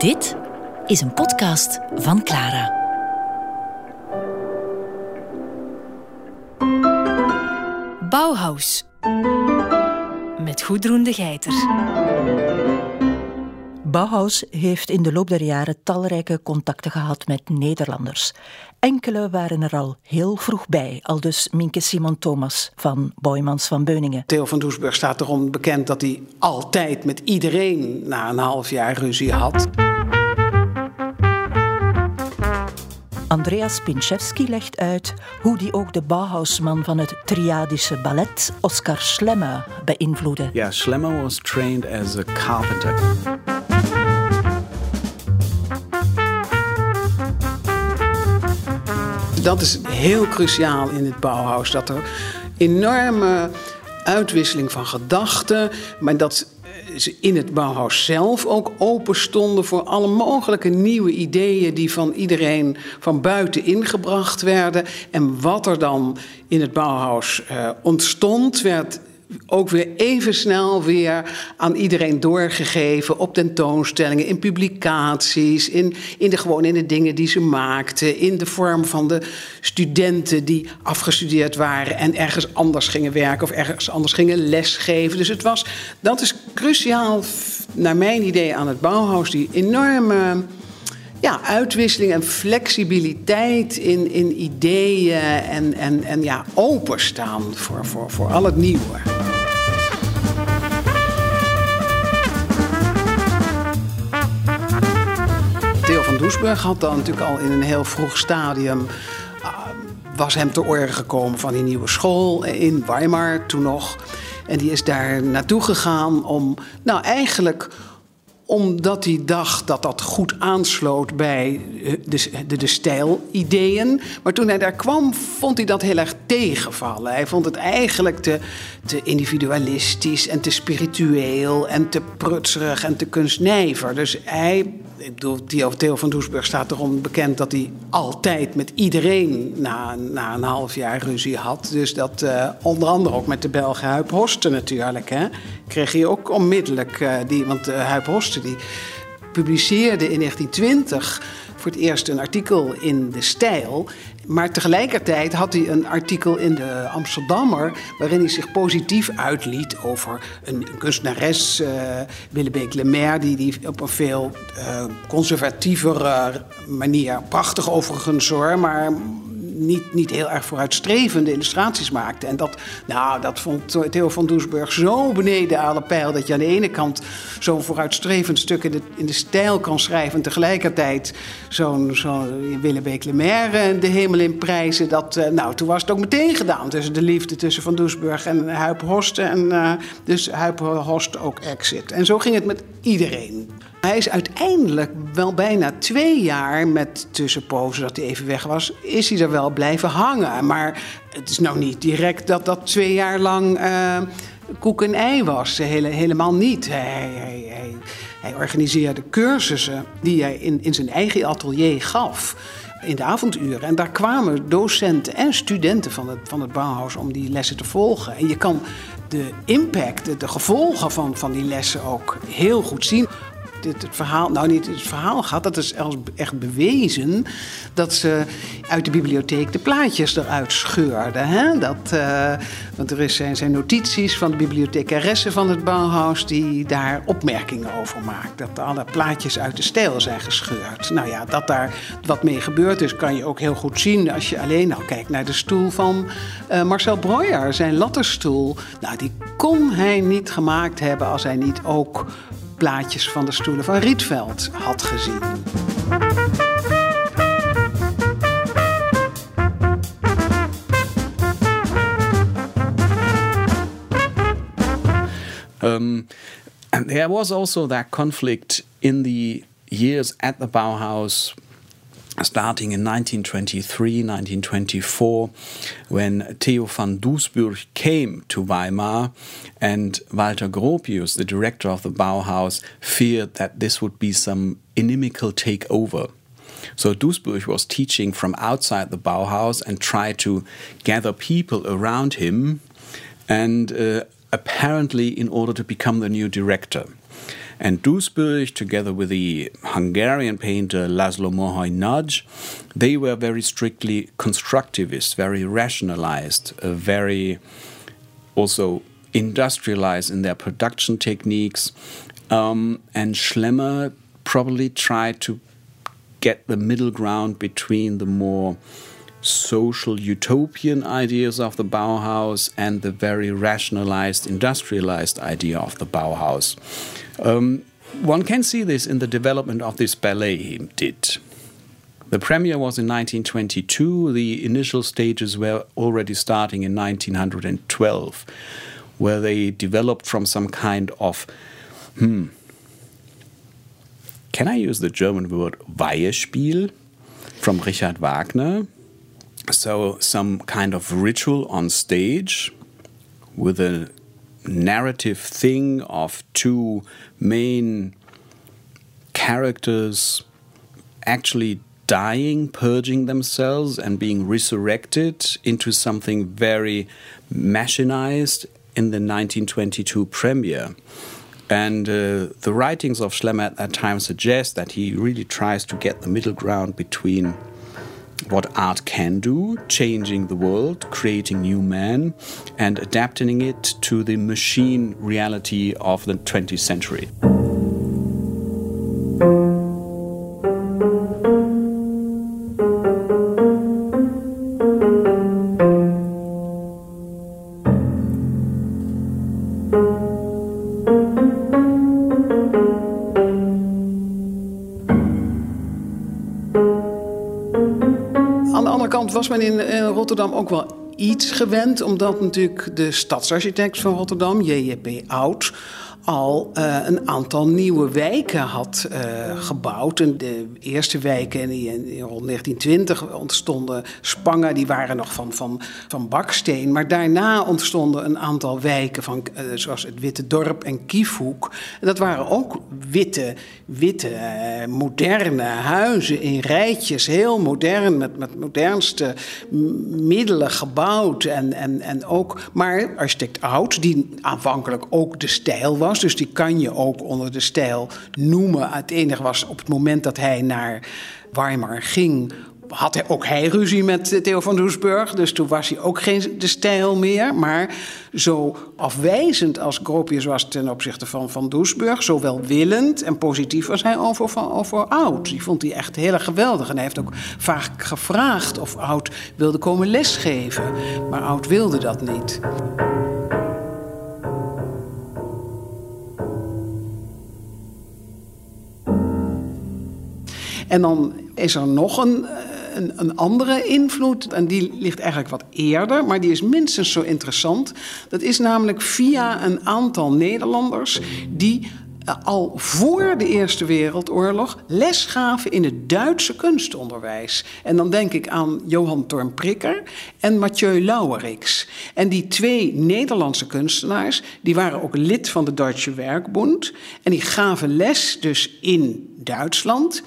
Dit is een podcast van Clara. Bauhaus. Met Goedroen de Geiter. Bauhaus heeft in de loop der jaren talrijke contacten gehad met Nederlanders. Enkele waren er al heel vroeg bij, al dus Minke Simon Thomas van Boymans van Beuningen. Theo van Doesburg staat erom bekend dat hij altijd met iedereen na een half jaar ruzie had. Andreas Pinchewski legt uit hoe die ook de Bauhausman van het triadische ballet Oskar Schlemmer beïnvloedde. Yeah, Schlemmer was trained as a carpenter. Dat is heel cruciaal in het Bauhaus. Dat er enorme uitwisseling van gedachten, maar dat ze in het Bauhaus zelf ook open stonden voor alle mogelijke nieuwe ideeën die van iedereen van buiten ingebracht werden. En wat er dan in het Bauhaus uh, ontstond, werd ook weer even snel weer aan iedereen doorgegeven op tentoonstellingen, in publicaties, in, in de, gewoon in de dingen die ze maakten, in de vorm van de studenten die afgestudeerd waren en ergens anders gingen werken of ergens anders gingen lesgeven. Dus het was, dat is cruciaal naar mijn idee aan het Bauhaus, die enorme ja, uitwisseling en flexibiliteit in, in ideeën en, en, en ja, openstaan voor, voor, voor al het nieuwe. Doesburg had dan natuurlijk al in een heel vroeg stadium was hem te oren gekomen van die nieuwe school in Weimar toen nog. En die is daar naartoe gegaan om, nou eigenlijk omdat hij dacht dat dat goed aansloot bij de, de, de stijlideeën. Maar toen hij daar kwam, vond hij dat heel erg tegenvallen. Hij vond het eigenlijk te, te individualistisch en te spiritueel en te prutserig en te kunstnijver. Dus hij ik bedoel, Theo, van Doesburg staat erom bekend dat hij altijd met iedereen na, na een half jaar ruzie had. Dus dat uh, onder andere ook met de Belgen Huip Horsten natuurlijk. Hè, kreeg hij ook onmiddellijk, uh, die, want uh, Huip Horsten die publiceerde in 1920 voor het eerst een artikel in De Stijl. Maar tegelijkertijd had hij een artikel in de Amsterdammer... waarin hij zich positief uitliet over een kunstenares, uh, Willebeek Lemaire... Die, die op een veel uh, conservatievere manier, prachtig overigens hoor... maar niet, niet heel erg vooruitstrevende illustraties maakte. En dat, nou, dat vond Theo van Doesburg zo beneden alle pijl... dat je aan de ene kant zo'n vooruitstrevend stuk in de, in de stijl kan schrijven... en tegelijkertijd zo'n zo Willebeek Lemaire en de hemel in prijzen. Dat, uh, nou, toen was het ook meteen gedaan tussen de liefde tussen Van Doesburg en Huip Horst. En uh, dus Huip Horst ook exit. En zo ging het met iedereen. Hij is uiteindelijk wel bijna twee jaar met tussenpozen dat hij even weg was, is hij er wel blijven hangen. Maar het is nou niet direct dat dat twee jaar lang uh, koek en ei was. Hele, helemaal niet. Hij, hij, organiseerde cursussen die hij in, in zijn eigen atelier gaf. In de avonduren. En daar kwamen docenten en studenten van het, van het Bauhaus om die lessen te volgen. En je kan de impact, de, de gevolgen van, van die lessen ook heel goed zien het, het, verhaal, nou niet het verhaal gaat, dat is echt bewezen dat ze uit de bibliotheek de plaatjes eruit scheurden. Hè? Dat, uh, want er zijn, zijn notities van de bibliothecaresse van het Bauhaus die daar opmerkingen over maakt. Dat alle plaatjes uit de stijl zijn gescheurd. Nou ja, dat daar wat mee gebeurd is, kan je ook heel goed zien als je alleen nou kijkt naar de stoel van uh, Marcel Breuer, zijn latterstoel. Nou, die kon hij niet gemaakt hebben als hij niet ook plaatjes van de stoelen van Rietveld had gezien. Um, there was also that conflict in the years at the Bauhaus starting in 1923, 1924, when Theo van Doesburg came to Weimar, and Walter Gropius, the director of the Bauhaus, feared that this would be some inimical takeover. So Duisburg was teaching from outside the Bauhaus and tried to gather people around him, and uh, apparently in order to become the new director. And Duisburg, together with the Hungarian painter Laszlo Moholy Nagy, they were very strictly constructivist, very rationalized, uh, very also industrialized in their production techniques. Um, and Schlemmer probably tried to get the middle ground between the more social utopian ideas of the Bauhaus and the very rationalized, industrialized idea of the Bauhaus. Um, one can see this in the development of this ballet he did. The premiere was in 1922. The initial stages were already starting in 1912, where they developed from some kind of, hmm, can I use the German word Weihespiel from Richard Wagner? So, some kind of ritual on stage with a narrative thing of two main characters actually dying, purging themselves, and being resurrected into something very machinized in the 1922 premiere. And uh, the writings of Schlemmer at that time suggest that he really tries to get the middle ground between what art can do, changing the world, creating new men, and adapting it to the machine reality of the 20th century. In, in Rotterdam ook wel iets gewend, omdat natuurlijk de stadsarchitect van Rotterdam, J.J.P. Oud, al uh, een aantal nieuwe wijken had uh, gebouwd. En de eerste wijken in, rond 1920 ontstonden Spangen, die waren nog van, van, van baksteen. Maar daarna ontstonden een aantal wijken, van, uh, zoals het Witte Dorp en Kiefhoek. En dat waren ook witte, witte moderne huizen in rijtjes, heel modern, met, met modernste middelen gebouwd. En, en, en ook, maar architect Oud, die aanvankelijk ook de stijl was dus die kan je ook onder de stijl noemen. Het enige was op het moment dat hij naar Weimar ging, had hij ook hij ruzie met Theo van Doesburg. Dus toen was hij ook geen de stijl meer. Maar zo afwijzend als Gropius was ten opzichte van Van Doesburg... zo welwillend en positief was hij over, over Oud. Die vond hij echt heel erg geweldig. En hij heeft ook vaak gevraagd of Oud wilde komen lesgeven. Maar Oud wilde dat niet. En dan is er nog een, eh, een, een, andere invloed. En die ligt eigenlijk wat eerder, maar die is minstens zo interessant. Dat is namelijk via een aantal Nederlanders die eh, al voor de Eerste Wereldoorlog les gaven in het Duitse kunstonderwijs. En dan denk ik aan Johan Tornprikker en Mathieu Lauwerix. En die twee Nederlandse kunstenaars, die waren ook lid van de Duitse Werkbond. En die gaven les dus in Duitsland.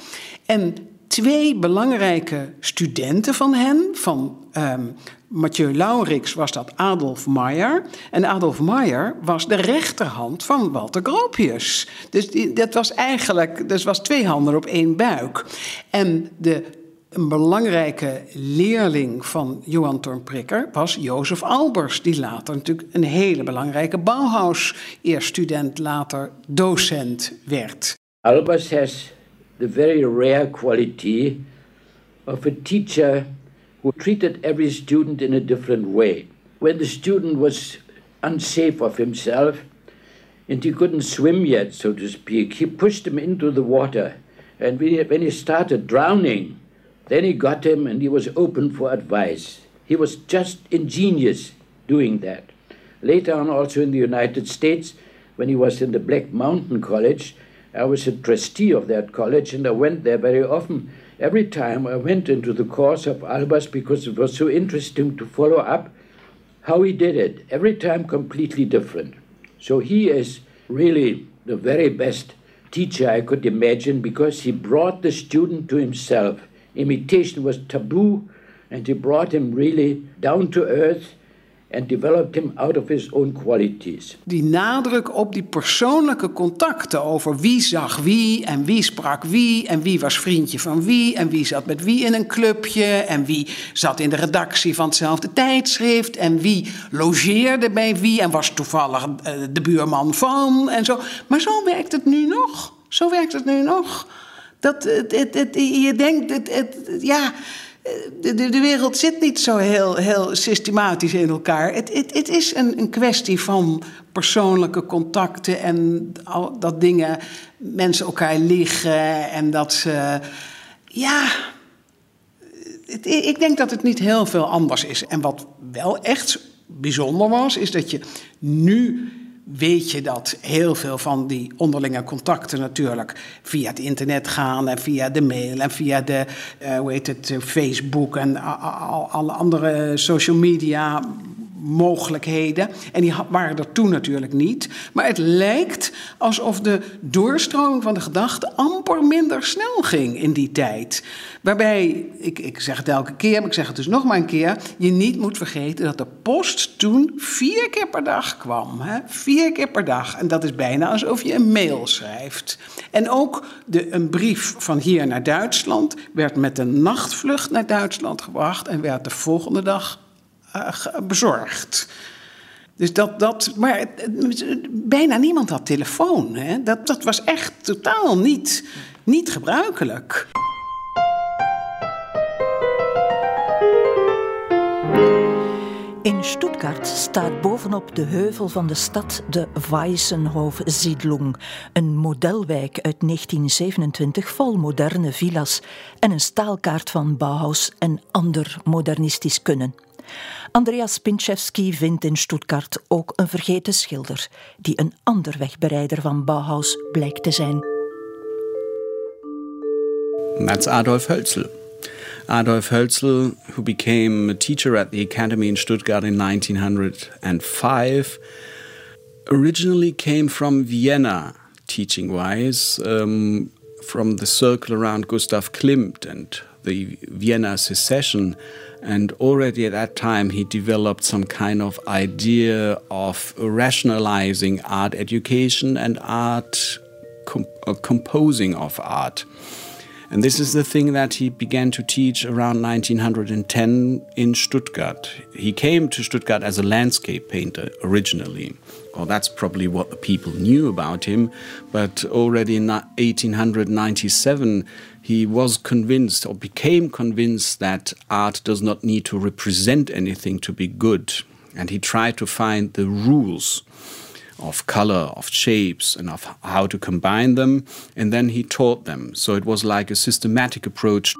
En twee belangrijke studenten van hen, van um, Mathieu Laurix was dat Adolf Meyer. En Adolf Meyer was de rechterhand van Walter Gropius. Dus dat was eigenlijk, dus was twee handen op één buik. En de een belangrijke leerling van Johan Tornprikker was Jozef Albers, die later natuurlijk een hele belangrijke Bauhaus, eerst student, later docent werd. Albers has the very rare quality of a teacher who treated every student in a different way. When the student was unsafe of himself and he couldn't swim yet, so to speak, he pushed him into the water. And when he started drowning, then he got him and he was open for advice. He was just ingenious doing that. Later on, also in the United States, when he was in the Black Mountain College, I was a trustee of that college and I went there very often. Every time I went into the course of Albers because it was so interesting to follow up how he did it. Every time completely different. So he is really the very best teacher I could imagine because he brought the student to himself. Imitation was taboo and he brought him really down to earth and developed him out of his own qualities. Die nadruk op die persoonlijke contacten over wie zag wie en wie sprak wie en wie was vriendje van wie en wie zat met wie in een clubje en wie zat in de redactie van hetzelfde tijdschrift en wie logeerde bij wie en was toevallig eh, de buurman van en zo. Maar zo werkt het nu nog. Zo werkt het nu nog. Dat, het, het, je denkt, het, ja, de, de, wereld zit niet zo heel, heel systematisch in elkaar. Het, het, het is een, een kwestie van persoonlijke contacten en dat dingen, mensen elkaar liggen en dat ze, ja. Ik denk dat het niet heel veel anders is. En wat wel echt bijzonder was, is dat je nu weet je dat heel veel van die onderlinge contacten natuurlijk via het internet gaan en via de mail en via de, uh, hoe heet het, Facebook en alle andere social media mogelijkheden. En die waren er toen natuurlijk niet. Maar het lijkt alsof de doorstroming van de gedachte amper minder snel ging in die tijd. Waarbij, ik, ik zeg het elke keer, maar ik zeg het dus nog maar een keer, je niet moet vergeten dat de post toen vier keer per dag kwam. Hè? Vier keer per dag. En dat is bijna alsof je een mail schrijft. En ook de, een brief van hier naar Duitsland werd met een nachtvlucht naar Duitsland gebracht en werd de volgende dag bezorgd. Dus dat, dat, maar bijna niemand had telefoon. Hè? Dat, dat was echt totaal niet, niet gebruikelijk. In Stuttgart staat bovenop de heuvel van de stad de Weissenhof-Siedlung, een modelwijk uit 1927 vol moderne villa's en een staalkaart van Bauhaus en ander modernistisch kunnen. Andreas Pinchewski vindt in Stuttgart ook een vergeten schilder, die een ander wegbereider van Bauhaus blijkt te zijn. That's Adolf Hölzel. Adolf Hölzel, who became a teacher at the Academy in Stuttgart in 1905, originally came from Vienna, teaching wise, um, from the circle around Gustav Klimt and the Vienna secession. And already at that time, he developed some kind of idea of rationalizing art education and art uh, composing of art. And this is the thing that he began to teach around 1910 in Stuttgart. He came to Stuttgart as a landscape painter originally. Well, that's probably what the people knew about him. But already in 1897, he was convinced or became convinced that art does not need to represent anything to be good. And he tried to find the rules of color, of shapes, and of how to combine them. And then he taught them. So it was like a systematic approach.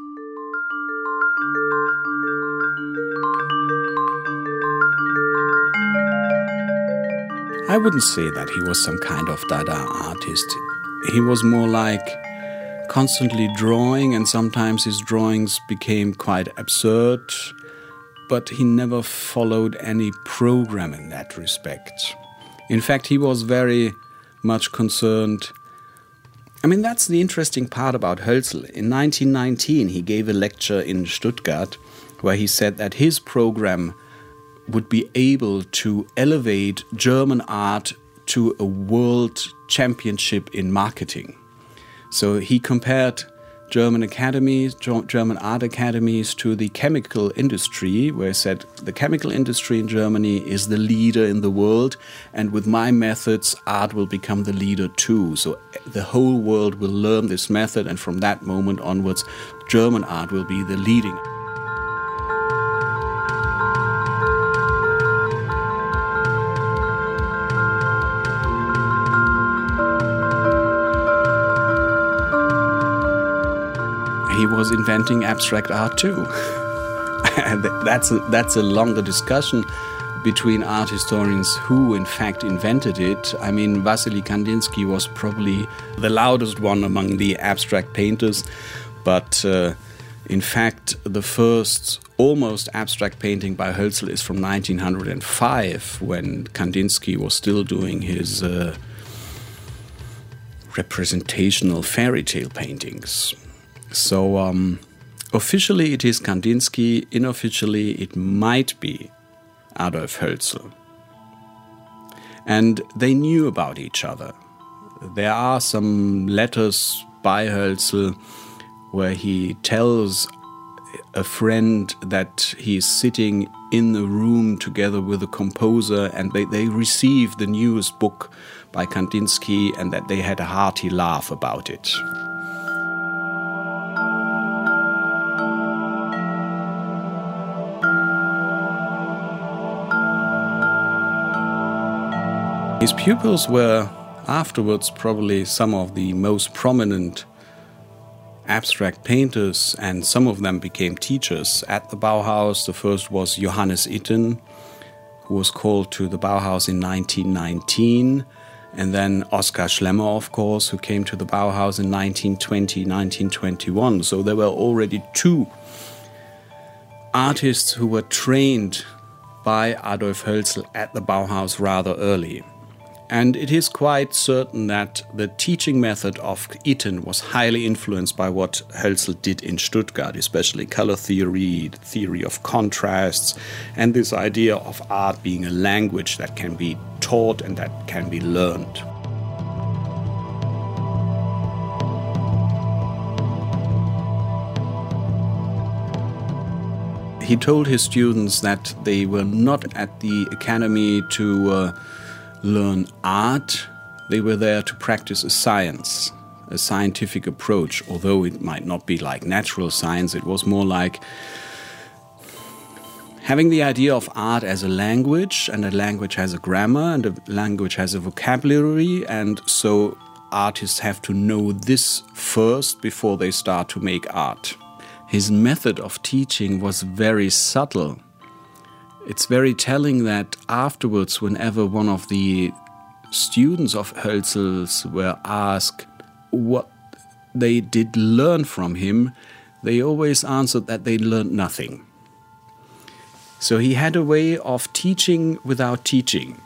I wouldn't say that he was some kind of Dada artist. He was more like constantly drawing, and sometimes his drawings became quite absurd, but he never followed any program in that respect. In fact, he was very much concerned. I mean, that's the interesting part about Hölzel. In 1919, he gave a lecture in Stuttgart where he said that his program would be able to elevate German art to a world championship in marketing. So he compared German academies, German art academies, to the chemical industry, where he said the chemical industry in Germany is the leader in the world, and with my methods, art will become the leader too. So eh, the whole world will learn this method, and from that moment onwards, German art will be the leading. Was inventing abstract art too. that's a, that's a longer discussion between art historians who, in fact, invented it. I mean, Vasily Kandinsky was probably the loudest one among the abstract painters, but uh, in fact, the first almost abstract painting by Hölzel is from 1905 when Kandinsky was still doing his uh, representational fairy tale paintings. So um, officially it is Kandinsky, unofficially it might be Adolf Hölzel. And they knew about each other. There are some letters by Hölzel where he tells a friend that he's sitting in a room together with a composer and they, they received the newest book by Kandinsky and that they had a hearty laugh about it. His pupils were afterwards probably some of the most prominent abstract painters, and some of them became teachers at the Bauhaus. The first was Johannes Itten, who was called to the Bauhaus in 1919, and then Oskar Schlemmer, of course, who came to the Bauhaus in 1920, 1921. So there were already two artists who were trained by Adolf Hölzel at the Bauhaus rather early. And it is quite certain that the teaching method of Itten was highly influenced by what Hölzel did in Stuttgart, especially color theory, the theory of contrasts, and this idea of art being a language that can be taught and that can be learned. He told his students that they were not at the academy to uh, learn art, they were there to practice a science, a scientific approach. Although it might not be like natural science, it was more like having the idea of art as a language, and a language has a grammar, and a language has a vocabulary, and so artists have to know this first before they start to make art. His method of teaching was very subtle it's very telling that afterwards, whenever one of the students of Hölzel's were asked what they did learn from him, they always answered that they learned nothing. So he had a way of teaching without teaching.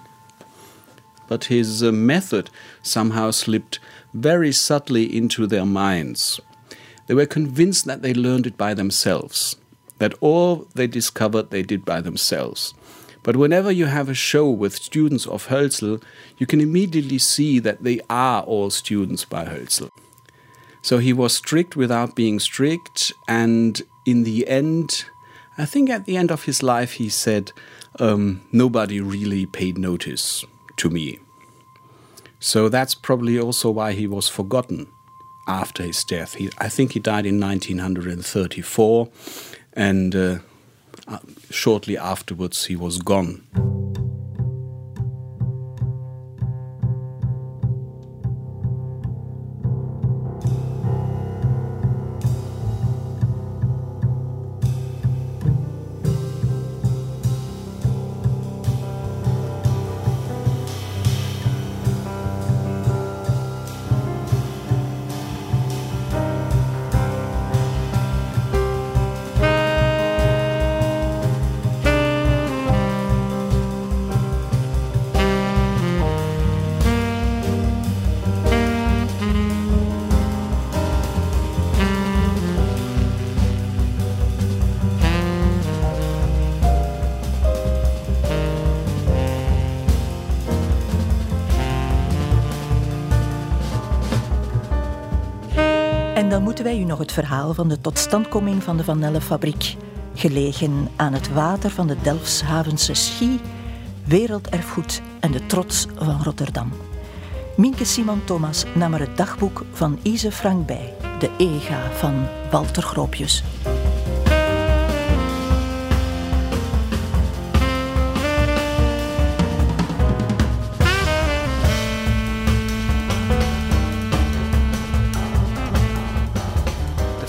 But his uh, method somehow slipped very subtly into their minds. They were convinced that they learned it by themselves that all they discovered they did by themselves. But whenever you have a show with students of Hölzel, you can immediately see that they are all students by Hölzel. So he was strict without being strict, and in the end, I think at the end of his life, he said, um, Nobody really paid notice to me. So that's probably also why he was forgotten after his death. He, I think he died in 1934, and uh, shortly afterwards he was gone. Moeten wij u nog het verhaal van de totstandkoming van de Van fabriek, gelegen aan het water van de Delfshavense Schie, werelderfgoed en de trots van Rotterdam. Mienke Simon Thomas nam er het dagboek van Ise Frank bij, de EGA van Walter Groopjes.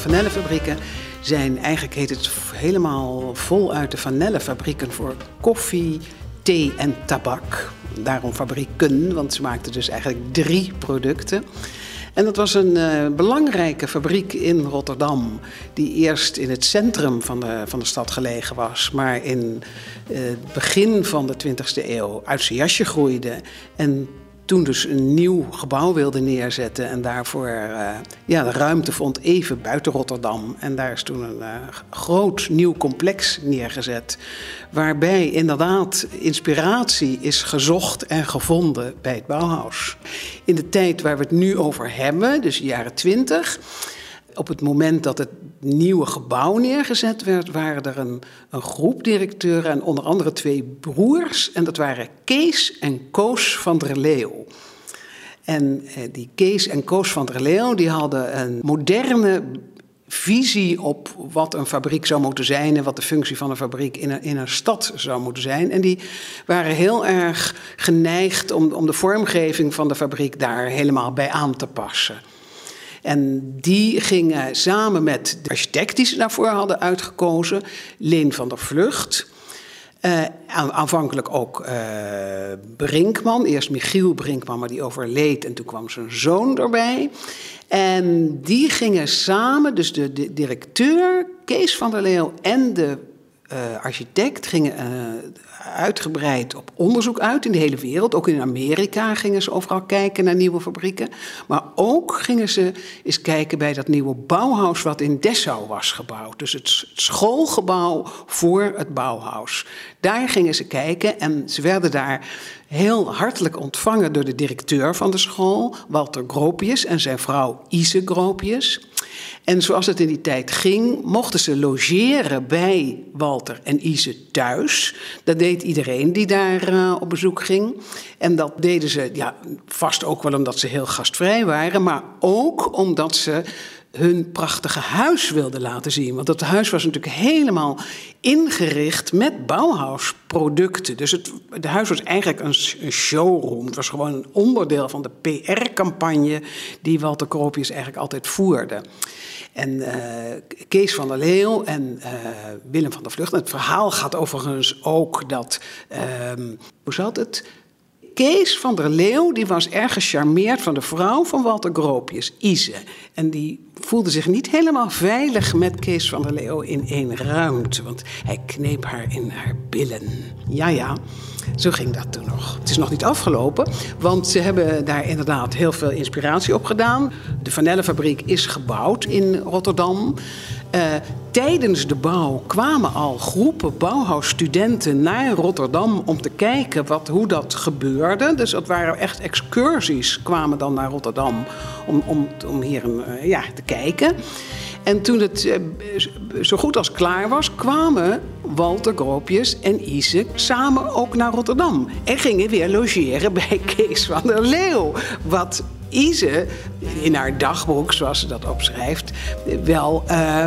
Vanellenfabrieken zijn eigenlijk heet het helemaal voluit de vanellenfabrieken voor koffie, thee en tabak. Daarom fabrieken, want ze maakten dus eigenlijk drie producten. En dat was een uh, belangrijke fabriek in Rotterdam, die eerst in het centrum van de, van de stad gelegen was, maar in uh, het begin van de 20e eeuw uit zijn jasje groeide. En toen dus een nieuw gebouw wilde neerzetten en daarvoor uh, ja, de ruimte vond even buiten Rotterdam. En daar is toen een uh, groot nieuw complex neergezet, waarbij inderdaad inspiratie is gezocht en gevonden bij het Bauhaus. In de tijd waar we het nu over hebben, dus de jaren twintig op het moment dat het nieuwe gebouw neergezet werd, waren er een, een groep directeuren en onder andere twee broers. En dat waren Kees en Koos van der Leeuw. En eh, die Kees en Koos van der Leeuw die hadden een moderne visie op wat een fabriek zou moeten zijn en wat de functie van een fabriek in een, in een stad zou moeten zijn. En die waren heel erg geneigd om, om de vormgeving van de fabriek daar helemaal bij aan te passen. En die gingen samen met de architect die ze daarvoor hadden uitgekozen, Leen van der Vlucht. Uh, aanvankelijk ook uh, Brinkman, eerst Michiel Brinkman, maar die overleed en toen kwam zijn zoon erbij. En die gingen samen, dus de, de directeur Kees van der Leeuw en de uh, architect gingen uh, uitgebreid op onderzoek uit in de hele wereld. Ook in Amerika gingen ze overal kijken naar nieuwe fabrieken. Maar ook gingen ze eens kijken bij dat nieuwe bouwhuis wat in Dessau was gebouwd. Dus het schoolgebouw voor het bouwhuis. Daar gingen ze kijken en ze werden daar heel hartelijk ontvangen door de directeur van de school, Walter Gropius, en zijn vrouw Ise Gropius. En zoals het in die tijd ging, mochten ze logeren bij Walter en Ise thuis. Dat deed iedereen die daar uh, op bezoek ging. En dat deden ze ja, vast ook wel omdat ze heel gastvrij waren, maar ook omdat ze hun prachtige huis wilden laten zien. Want dat huis was natuurlijk helemaal ingericht met Bauhaus-producten. Dus het, huis was eigenlijk een, showroom. Het was gewoon een onderdeel van de PR-campagne die Walter Kropius eigenlijk altijd voerde. En uh, Kees van der Leeuw en uh, Willem van der Vlucht. Het verhaal gaat overigens ook dat. Uh, hoe zat het? Kees van der Leeuw die was erg gecharmeerd van de vrouw van Walter Groopjes, Ise. En die voelde zich niet helemaal veilig met Kees van der Leeuw in één ruimte. Want hij kneep haar in haar billen. Ja, ja, zo ging dat toen nog. Het is nog niet afgelopen, want ze hebben daar inderdaad heel veel inspiratie op gedaan. De Vanellenfabriek is gebouwd in Rotterdam. Uh, tijdens de bouw kwamen al groepen bouwhuisstudenten naar Rotterdam om te kijken wat, hoe dat gebeurde. Dus dat waren echt excursies, kwamen dan naar Rotterdam om, om, om hier uh, ja, te kijken. En toen het uh, zo goed als klaar was, kwamen Walter Groopjes en Isaac samen ook naar Rotterdam. En gingen weer logeren bij Kees van der Leeuw. Wat Ise in haar dagboek, zoals ze dat opschrijft, wel uh,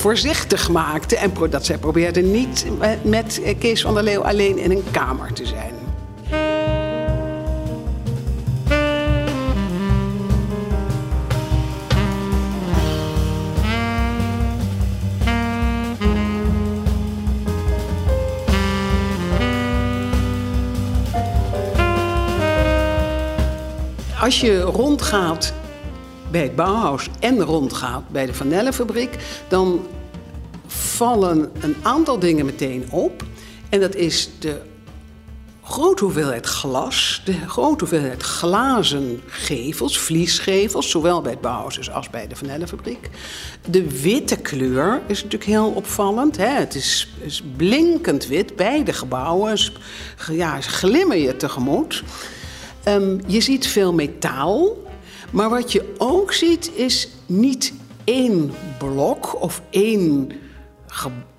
voorzichtig maakte. En dat zij probeerde niet met Kees van der Leeuw alleen in een kamer te zijn. Als je rondgaat bij het Bauhaus en rondgaat bij de Vanellenfabriek, dan vallen een aantal dingen meteen op. En dat is de grote hoeveelheid glas, de grote hoeveelheid glazen gevels, vliesgevels, zowel bij het Bauhaus als bij de Vanellenfabriek. De witte kleur is natuurlijk heel opvallend. Hè? Het is, blinkend wit, beide gebouwen. Ja, glimmen je tegemoet. Um, je ziet veel metaal, maar wat je ook ziet is niet één blok of één,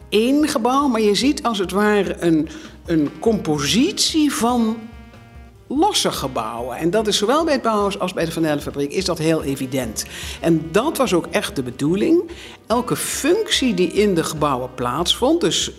één gebouw, maar je ziet als het ware een, een compositie van losse gebouwen. En dat is zowel bij het Bauhaus als bij de Vanellenfabriek is dat heel evident. En dat was ook echt de bedoeling. Elke functie die in de gebouwen plaatsvond, dus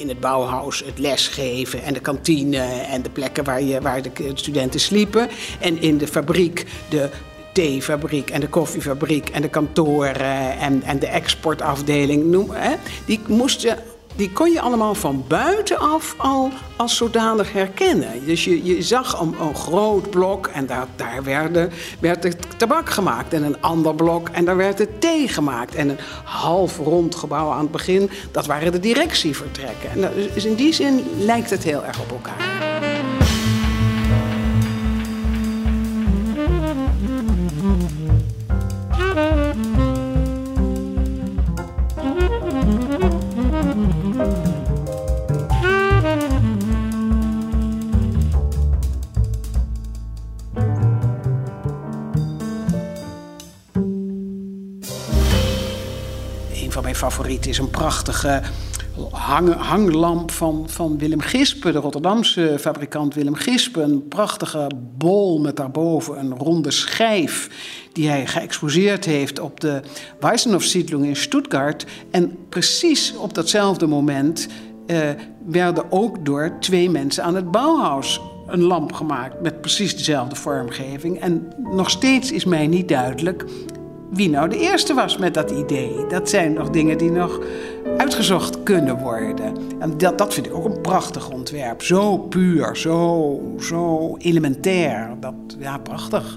in het bouwhuis het lesgeven en de kantine en de plekken waar, je, waar de studenten sliepen. En in de fabriek de theefabriek en de koffiefabriek en de kantoren en, en de exportafdeling. Noem, hè, die moesten die kon je allemaal van buitenaf al als zodanig herkennen. Dus je, je zag een, groot blok en daar, daar werden, werd de tabak gemaakt. En een ander blok en daar werd de thee gemaakt. En een half rond gebouw aan het begin, dat waren de directievertrekken. En dus in die zin lijkt het heel erg op elkaar. Favorieten is een prachtige hang, hanglamp van, van Willem Gispen, de Rotterdamse fabrikant Willem Gispen. Een prachtige bol met daarboven een ronde schijf die hij geëxposeerd heeft op de Weissenhof-siedlung in Stuttgart. En precies op datzelfde moment uh, werden ook door twee mensen aan het Bauhaus een lamp gemaakt met precies dezelfde vormgeving. En nog steeds is mij niet duidelijk wie nou de eerste was met dat idee. Dat zijn nog dingen die nog uitgezocht kunnen worden. En dat, dat vind ik ook een prachtig ontwerp. Zo puur, zo, zo elementair. Dat, ja, prachtig.